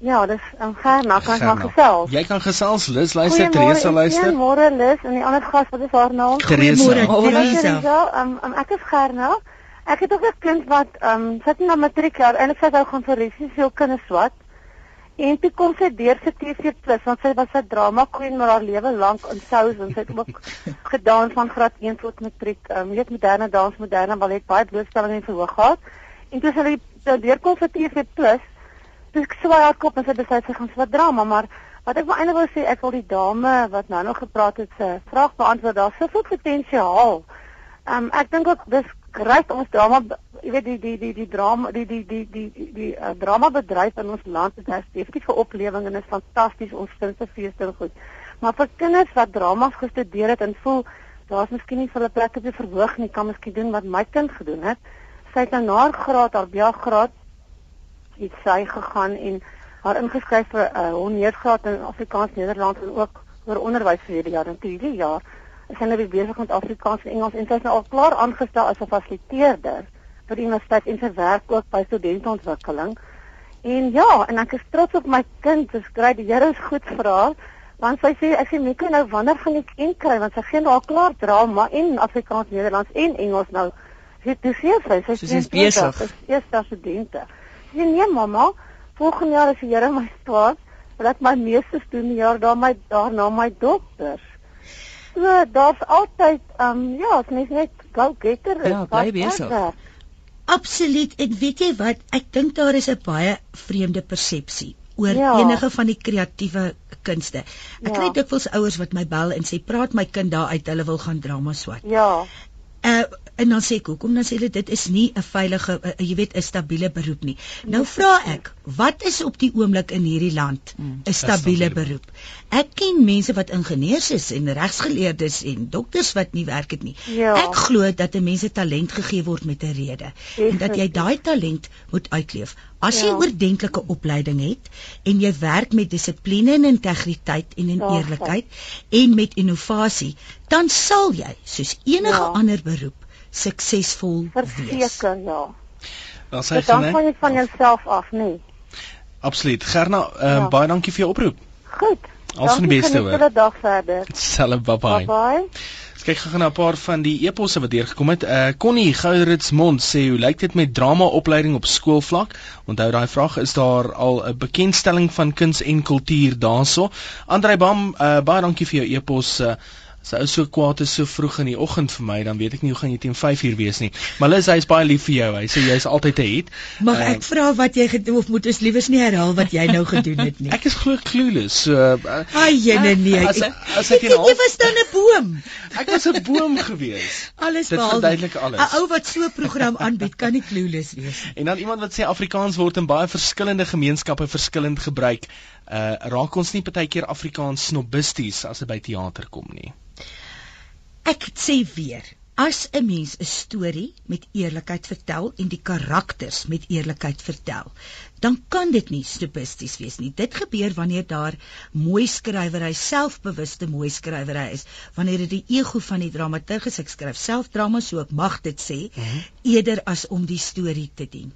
Ja, dis um, Gerna, kan ek maar Gerna. gesels. Jy kan gesels, Lis, luister, Teresa luister. Goeiemôre Lis en die ander gas, wat is haar naam? Teresa. Goeiemôre, Teresa. Um, um, ek is Gerna. Ek het ook 'n kind wat um sit in 'n matriekjaar. Eintlik sy wou gaan vir Russies veel kinders wat. En toe kom sy deur sy TV plus want sy was 'n drama queen maar haar lewe lank in sous en sy het ook gedans van graad 1 tot matriek. Ehm um, weet moderne dans, moderne ballet, baie blootstelling en verhoog gehad. En toe sy toe deur kom vir TV plus, toe swaai haar kop en sy besluit sy gaan vir drama, maar wat ek eintlik wil sê, ek wil die dame wat nou nog gepraat het se vraag beantwoord. Daar's soveel potensiaal. Ehm um, ek dink ook dis gryp ons drama jy weet die die die die drama die die die die die, die uh, drama bedryf in ons land is definitief vir oplewing en is fantasties ons kunste feeste en goed. Maar vir kinders wat drama gestudeer het en voel daar's miskien nie vir hulle plek op die verhoog nie kan miskien doen wat my kind gedoen het. Sy het na haar graad haar BA graad iets sy gegaan en haar ingeskryf vir 'n uh, honeursgraad in Afrikaans Nederland en ook oor onderwys vir hierdie jaar en hierdie jaar is sy nou besig met Afrikaans en Engels en sy is nou al klaar aangestel as 'n fasiliteerder vir die universiteit en sy werk ook by studentontwikkeling. En ja, en ek is trots op my kind. Dis grait die Here is goed vir haar. Want sy sê ek sê Mika nou wanneer gaan ek een kry want sy gaan nou al klaar drama in Afrikaans, Nederlands en Engels nou. Sy dis hier sy sy sy is besig. Sy is eerste studente. Sy sê nee mamma, volgende jaar as die Here my wil ek my meesters doen jaar daar my daarna my dokters. So daar's altyd ehm um, ja, as mens net go getter is. Ja, bly besig. Absoluut. En weet jy wat? Ek dink daar is 'n baie vreemde persepsie oor Ja. enige van die kreatiewe kunste. Ek Ja. kry dikwels ouers wat my bel en sê praat my kind daar uit, hulle wil gaan drama swat. Ja. Uh en dan sê ek hoekom dan sê hulle dit is nie 'n veilige uh, jy weet 'n stabiele beroep nie. Nou vra ek, wat is op die oomblik in hierdie land 'n Mm, stabiele beroep? Ek ken mense wat ingenieurs is en regsgeleerdes en dokters wat nie werk het nie. Ja. Ek glo dat 'n mens 'n talent gegee word met 'n rede en dat jy daai talent moet uitleef. As jy Ja. oordentlike opleiding het en jy werk met dissipline en integriteit en in Ja, eerlikheid en met innovasie, dan sal jy soos enige Ja. ander beroep suksesvol wees. Verseker ja. Dan sê Dit hang jy van jy van jouself af, nee. Absoluut. Gerna, ehm Ja. baie dankie vir jou oproep. Goed. Alles van die beste hoor. julle dag verder. Selfe bye bye. Bye bye. Kyk gou na 'n paar van die eposse wat deurgekom het. Uh Connie Gouritsmond sê hoe lyk dit met drama opleiding op skoolvlak? Onthou daai vraag is daar al 'n bekendstelling van kuns en kultuur daarso. Andrei Bam, uh baie dankie vir jou epos. Uh, As hy ou so kwaad is so vroeg in die oggend vir my, dan weet ek nie hoe gaan jy teen 5 uur wees nie. Maar Liz, hy is baie lief vir jou. Hy sê jy's altyd 'n hit. Mag Eh, ek vra wat jy gedoen of moet ons liewers nie herhaal wat jy nou gedoen het nie? Ek is glo clueless. So uh, Ai jene nee. As ek- as ek ek in dink jy was dan 'n boom. ek was 'n boom gewees. Alles Dit verduidelik alles. 'n Ou wat so 'n program aanbied, kan nie clueless wees nie. En dan iemand wat sê Afrikaans word in baie verskillende gemeenskappe verskillend gebruik. Uh raak ons nie baie keer Afrikaans snobisties as dit by teater kom nie. Ek sê weer, as 'n mens 'n storie met eerlikheid vertel en die karakters met eerlikheid vertel, dan kan dit nie stupidisties wees nie. Dit gebeur wanneer daar mooi skrywery, selfbewuste mooi skrywery is, wanneer dit die ego van die dramaturg is, ek skryf self drama, so ek mag dit sê, mm -hmm. eerder as om die storie te dien.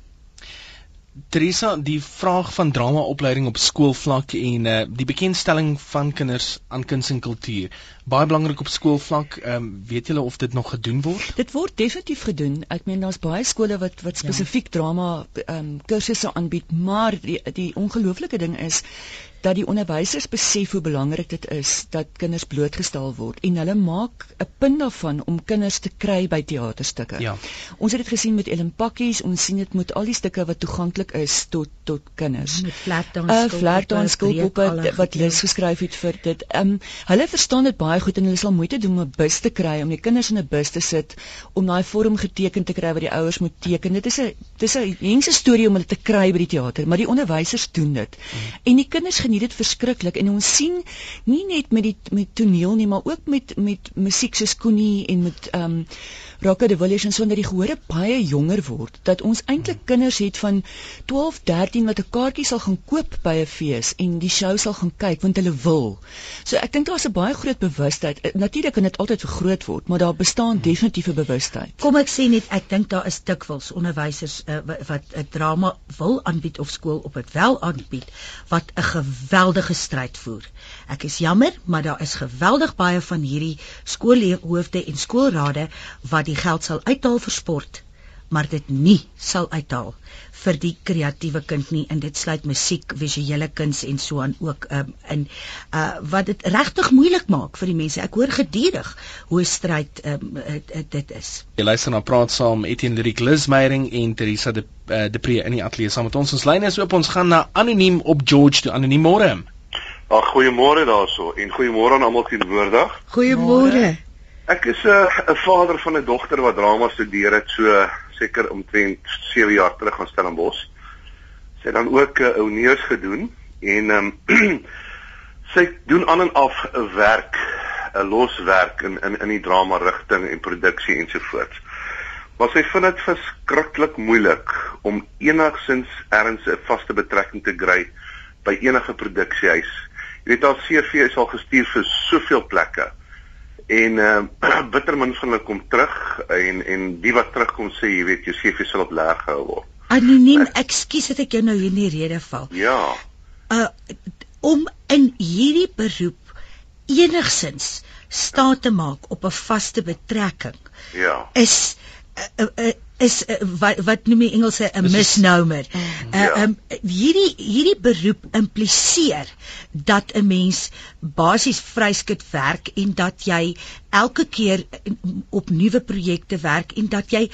Teresa, die vraag van dramaopleiding op skoolvlak en uh die bekendstelling van kinders aan kuns en kultuur. Baie belangrik op skoolvlak. Ehm um, weet julle of dit nog gedoen word? Dit word definitief gedoen. Ek meen daar's baie skole wat wat spesifiek ja. drama ehm um, kursusse aanbied, maar die die ongelooflike ding is dat die onderwysers besef hoe belangrik dit is dat kinders blootgestel word en hulle maak 'n punt daarvan om kinders te kry by teaterstukke. Ja. Ons het dit gesien met Ellen Pakkies, ons sien dit met al die stukke wat toeganklik is tot tot kinders. Met flatdance Uh skoolboeke, wat. Lis geskryf het vir dit. Ehm um, hulle verstaan dit baie goed en hulle sal moeite doen om 'n bus te kry om die kinders in 'n bus te sit om daai vorm geteken te kry wat die ouers moet teken. Dit is 'n dis 'n mense storie om hulle te kry by die teater, maar die onderwysers doen dit. Mm. En die kinders geniet dit verskriklik en ons sien nie net met die met toneel nie, maar ook met met musiek soos Koenie en met ehm um, Rocka de Villiers en sonder die gehore baie jonger word dat ons eintlik kinders het van 12, 13 wat 'n kaartjie sal gaan koop by 'n fees en die show sal gaan kyk want hulle wil. So ek dink daar's 'n baie groot bewustheid. Eh, Natuurlik kan dit altyd vergroot word, maar daar bestaan definitief 'n bewustheid. Kom ek sê net ek dink daar is dikwels onderwysers uh, wat 'n drama wil aanbied of skool op dit wel aanbied wat 'n geweldige stryd voer. Ek is jammer, maar daar is geweldig baie van hierdie skoolhoofde en skoolrade wat die geld sal uithaal vir sport maar dit nie sal uithaal vir die kreatiewe kind nie en dit sluit musiek, visuele kuns en so aan ook um, in uh wat dit regtig moeilik maak vir die mense. Ek hoor gedurig hoe stryd um, dit is. Jy luister na praat saam Etienne Lyric Lismeyering en Teresa de uh, de Pre in die ateljee saam met ons. Ons lyne is oop. Ons gaan na anoniem op George toe. Anoniem môre. Ag goeiemôre daarso en goeiemôre aan almal teenwoordig. Goeiemôre. Ek is 'n uh, vader van 'n dogter wat drama studeer het so seker omtrent 7 jaar terug aan Stellenbosch. Sy het dan ook 'n uh, ouneers gedoen en ehm um, sy doen aan en af 'n werk, 'n loswerk in in in die drama rigting en produksie ensovoorts. Maar sy vind dit verskriklik moeilik om enigsins erns 'n vaste betrekking te kry by enige produksiehuis Jy weet haar CV is al gestuur vir soveel plekke. En uh, bitter min van hulle kom terug en en die wat terugkom sê jy weet jou CV sal op lag gehou word. Anoniem, ekskuus dat ek jou nou hier in die rede val. Ja. Uh om in hierdie beroep enigsins staat te maak op 'n vaste betrekking. Ja. Is uh, uh, is uh, wat wat noem jy Engelse 'n misnomer. Uh, ja. um, hierdie hierdie beroep impliseer dat 'n mens basies vryskut werk en dat jy elke keer op nuwe projekte werk en dat jy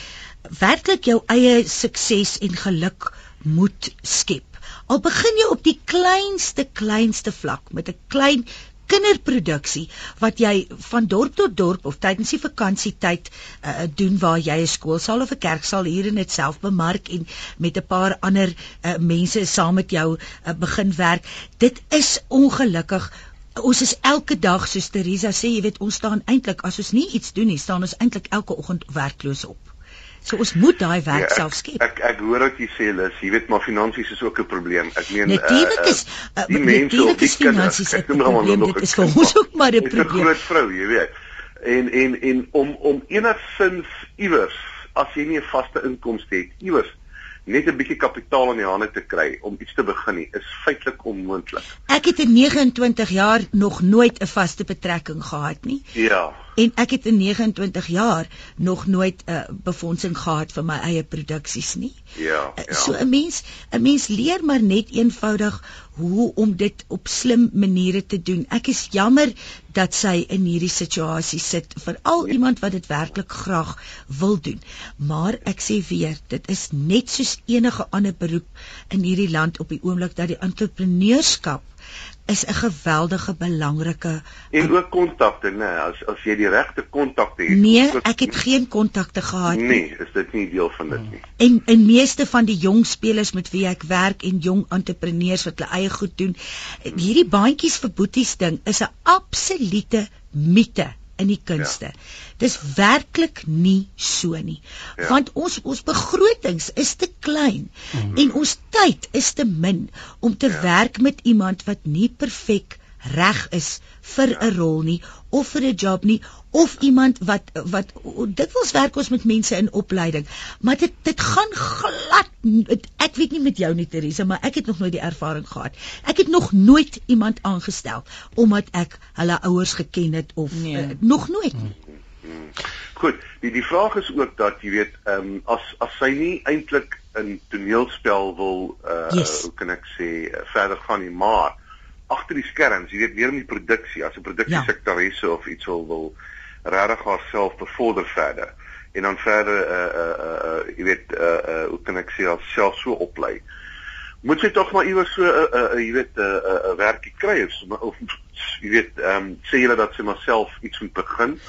werklik jou eie sukses en geluk moet skep. Al begin jy op die kleinste kleinste vlak met 'n klein kinderproduksie wat jy van dorp tot dorp of tydens die vakansietyd uh, doen waar jy 'n skoolsaal of 'n kerksaal hier in dit self bemark en met 'n paar ander uh, mense saam met jou uh, begin werk. Dit is ongelukkig Ons is elke dag soos Teresa sê, jy weet, ons staan eintlik as ons nie iets doen nie, staan ons eintlik elke oggend werkloos op. So ons moet daai werk ja, self skep. Ek ek hoor wat jy sê Lis, jy weet maar finansies is ook 'n probleem. Ek meen Natuurlik is uh, die mense op die finansies is 'n probleem. Dit is vir ons ook maar 'n probleem. 'n Groot vrou, jy weet. En en en om om enigsins iewers as jy nie 'n vaste inkomste het iewers net 'n bietjie kapitaal in die hande te kry om iets te begin nie is feitelik onmoontlik. Ek het in 29 jaar nog nooit 'n vaste betrekking gehad nie. Ja. En ek het in 29 jaar nog nooit 'n uh, befondsing gehad vir my eie produksies nie. Ja, ja. So 'n mens 'n mens leer maar net eenvoudig hoe om dit op slim maniere te doen. Ek is jammer dat sy in hierdie situasie sit vir al iemand wat dit werklik graag wil doen. Maar ek sê weer, dit is net soos enige ander beroep in hierdie land op die oomblik dat die entrepreneurskap is 'n geweldige belangrike en ook kontakte nê as as jy die regte kontakte het nee ek het geen kontakte gehad nie. Nee is dit nie deel van dit nie. En en meeste van die jong spelers met wie ek werk en jong entrepreneurs wat hulle eie goed doen hierdie bandjies vir boeties ding is 'n absolute mite in die kunste. Ja. Dis werklik nie so nie. Ja. Want ons ons begrotings is te klein mm. en ons tyd is te min om te ja. werk met iemand wat nie perfek reg is vir 'n ja. rol nie of vir 'n job nie of iemand wat wat dit wels werk ons met mense in opleiding maar dit dit gaan glad ek weet nie met jou nie Teresa maar ek het nog nooit die ervaring gehad ek het nog nooit iemand aangestel omdat ek hulle ouers geken het of nee. uh, nog nooit hmm. Hmm. goed die die vraag is ook dat jy weet um, as as sy nie eintlik 'n toneelspel wil uh, yes. hoe kan ek sê uh, verder gaan nie maar agter die skerms, jy weet, weer in die produksie, as 'n produksiesektoresse ja. of iets wil wil regtig haarself bevorder verder en dan verder uh uh uh jy weet uh uh hoe kan ek sê haarself so oplei. Moet sy tog maar iewers so 'n uh, uh, uh, jy weet 'n uh, 'n uh, uh, werkie kry of, of jy weet ehm um, sê julle dat sy maar self iets moet begin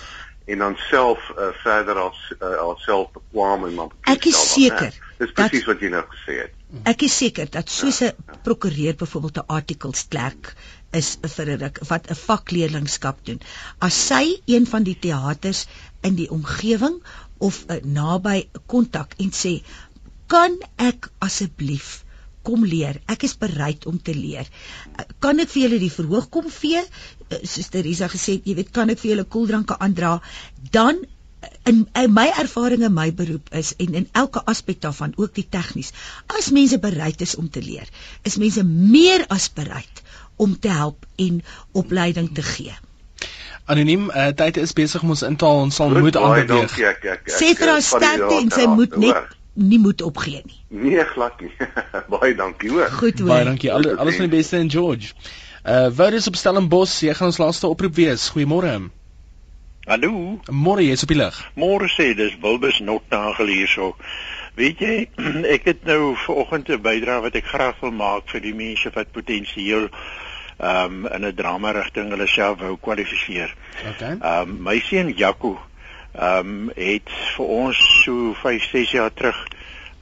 en dan self uh, verder as haarself uh, bekwam en maar Ek is seker. Dis presies wat jy nou gesê het. Ek is seker dat soos 'n ja, ja. prokureur byvoorbeeld 'n articles klerk is vir 'n ruk wat 'n vakleerlingskap doen. As sy een van die teaters in die omgewing of 'n naby kontak en sê, "Kan ek asseblief kom leer? Ek is bereid om te leer. Kan ek vir julle die verhoog kom vee?" Soos Teresa gesê het, jy weet, kan ek vir julle koeldranke aandra? Dan in, in my ervaring in my beroep is en in elke aspek daarvan ook die tegnies as mense bereid is om te leer is mense meer as bereid om te help en opleiding te gee Anoniem, uh, tyd is besig om ons intaal ons sal moet aanbeweeg. Sê vir haar sterkte en sy moet net nie moet opgee nie. Nee, glad nie. Baie dankie hoor. Goed hoor. Baie dankie. Alle, alles van die beste in George. Uh Wouter op Stellenbosch, jy gaan ons laaste oproep wees. Goeiemôre. Hallo, Môre jy's op die lig. môre sê dis Wilbus Notnagel hierso. Weet jy, ek het nou vanoggend 'n bydrae wat ek graag wil maak vir die mense wat potensieel ehm um, in 'n drama rigting hulle self wou kwalifiseer. Okay. Ehm um, my seun Jaco ehm um, het vir ons so 5, 6 jaar terug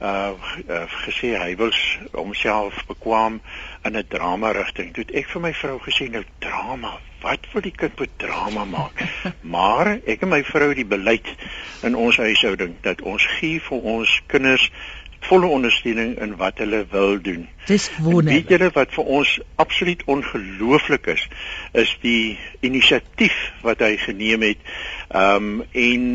uh, uh gesê hy wil homself bekwam in 'n drama rigting. Toe ek vir my vrou gesê nou drama, wat wil die kind met drama maak? maar ek en my vrou die beleid in ons huishouding dat ons gee vir ons kinders volle ondersteuning in wat hulle wil doen. Dis wonderlik. Weet julle wat vir ons absoluut ongelooflik is, is die inisiatief wat hy geneem het. Ehm um, en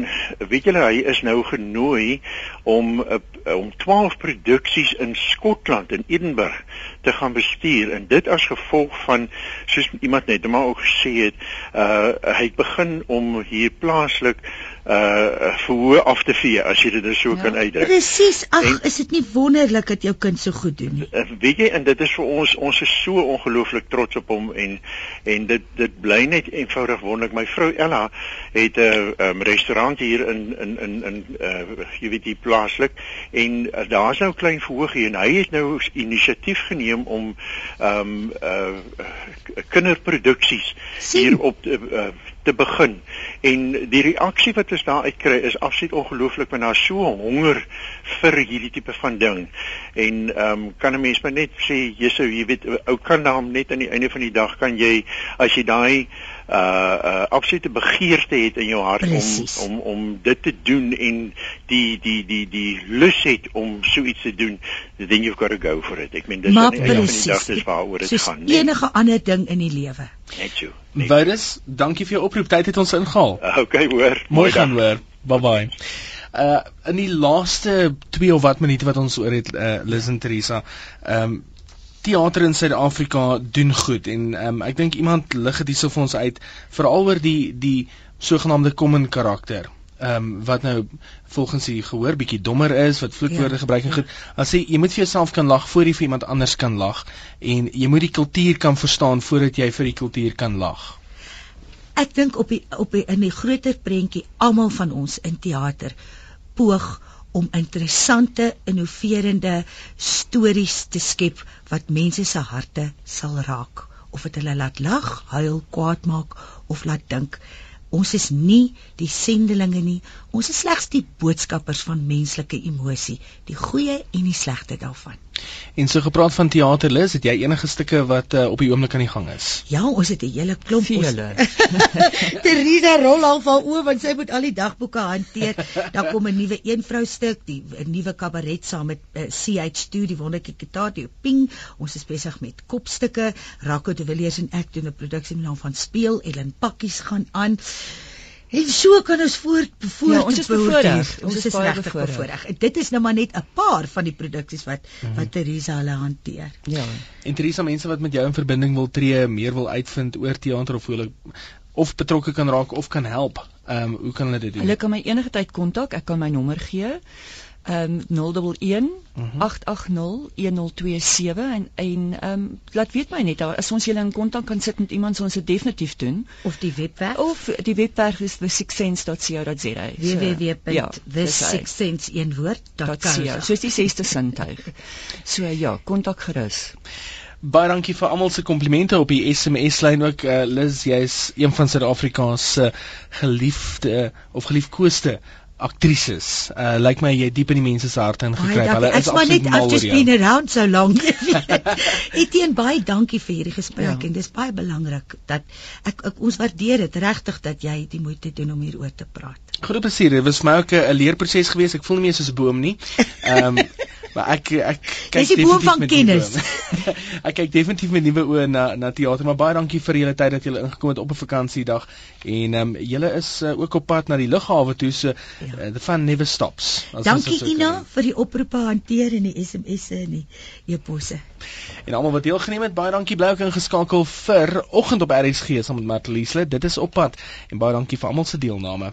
weet julle hy is nou genooi om uh, om 12 produksies in Skotland in Edinburgh te gaan bestuur en dit as gevolg van soos iemand net maar ook gesê het, uh hy het begin om hier plaaslik uh verhoor af te vee as jy dit nou so ja. kan uitdruk. Presies. Ag, is dit nie wonderlik dat jou kind so goed doen nie? Uh, weet jy en dit is vir ons ons is so ongelooflik trots op hom en en dit dit bly net eenvoudig wonderlik my vrou Ella het 'n uh, um, restaurant hier in in in in uh, jy weet die plaaslik en uh, daar's nou 'n klein verhoogie en hy het nou inisiatief geneem om ehm um, uh, kinderproduksies hier op te, uh, te begin. En die reaksie wat ons daar uitkry is absoluut ongelooflik want daar's so honger vir hierdie tipe van ding. En ehm um, kan 'n mens maar net sê Jesus jy weet ou kan dan net aan die einde van die dag kan jy as jy daai uh uh absolute begeerte het in jou hart Precies. om om om dit te doen en die die die die lus het om so iets te doen then you've got to go for it ek meen dis Maar aan die einde van die dag dis waaroor dit gaan nee, enige ander ding in die lewe. net so. Wouter, dankie vir jou oproep. Tyd het ons ingehaal. Okay hoor Mooi dag. gaan hoor. Bye bye. Uh in die laaste 2 of wat minute wat ons oor het uh, Liz en Teresa. Um teater in Suid-Afrika doen goed en um ek dink iemand lig dit hierso vir ons uit veral oor die die sogenaamde common karakter. Um wat nou volgens die gehoor bietjie dommer is, wat vloekwoorde Ja, gebruik en goed. Dan sê jy moet vir jouself kan lag voor jy vir iemand anders kan lag en jy moet die kultuur kan verstaan voordat jy vir die kultuur kan lag. Ek dink op die op die in die groter prentjie almal van ons in teater poog om interessante, innoverende stories te skep wat mense se harte sal raak of dit hulle laat lag, huil, kwaad maak of laat dink. Ons is nie die sendelinge nie, ons is slegs die boodskappers van menslike emosie, die goeie en die slegte daarvan. En so gepraat van teater Liz, het jy enige stukke wat uh, op die oomblik aan die gang is? Ja, ons het 'n hele klomp Vele. Teresa rol al van oor want sy moet al die dagboeke hanteer. Dan kom 'n nuwe eenvrou stuk, die 'n nuwe kabaret saam met uh, CH2, die wonderlike Kitato Ping. Ons is besig met kopstukke. Rako de Villiers en ek doen 'n produksie met naam van Speel. Ellen Pakkies gaan aan. En so kan ons voort voort Ja, ons is bevoorreg. Ons, Ons is, regtig. En dit is nou maar net 'n paar van die produksies wat Mhm. wat Teresa hulle hanteer. Ja. En Teresa, mense wat met jou in verbinding wil tree, meer wil uitvind oor teater of hoe hulle of betrokke kan raak of kan help. Ehm um, hoe kan hulle dit doen? Hulle kan my enige tyd kontak. Ek kan my nommer gee. Ehm um, 011 Mhm. 880 1027 en en ehm um, laat weet my net as ons julle in kontak kan sit met iemand sou ons dit definitief doen. Of die webwerf Of die webwerf is thesixsense.co.za. www.thesixsense1woord.co. Soos die sesde sintuig. So ja, kontak gerus. Baie dankie vir almal se komplimente op die SMS lyn ook. Uh, Liz, jy's een van Suid-Afrika se geliefde of geliefkoeste aktrises. Uh lyk my jy diep in die mense se harte ingekruip. Hulle Ek is maar absoluut net mal I've oor just jou. been around so long. Etienne baie dankie vir hierdie gesprek Ja. en dis baie belangrik dat ek, ek ons waardeer dit regtig dat jy die moeite doen om hieroor te praat. Groot plesier. Dit was vir my ook 'n 'n leerproses geweest. Ek voel nie meer soos 'n boom nie. Ehm um, maar ek ek kyk Dis die boom definitief van met nuwe kennis. oë. ek kyk definitief met nuwe oë na na teater, maar baie dankie vir julle tyd dat julle ingekom het op 'n vakansiedag en ehm um, julle is uh, ook op pad na die lughawe toe so Ja. uh, the fun never stops. as Dankie so Ina vir die oproepe hanteer en die SMS'e en die e-posse. En almal wat deelgeneem het, baie dankie bly ook ingeskakel vir oggend op RSG saam met Marteliesle. Dit is op pad en baie dankie vir almal se deelname.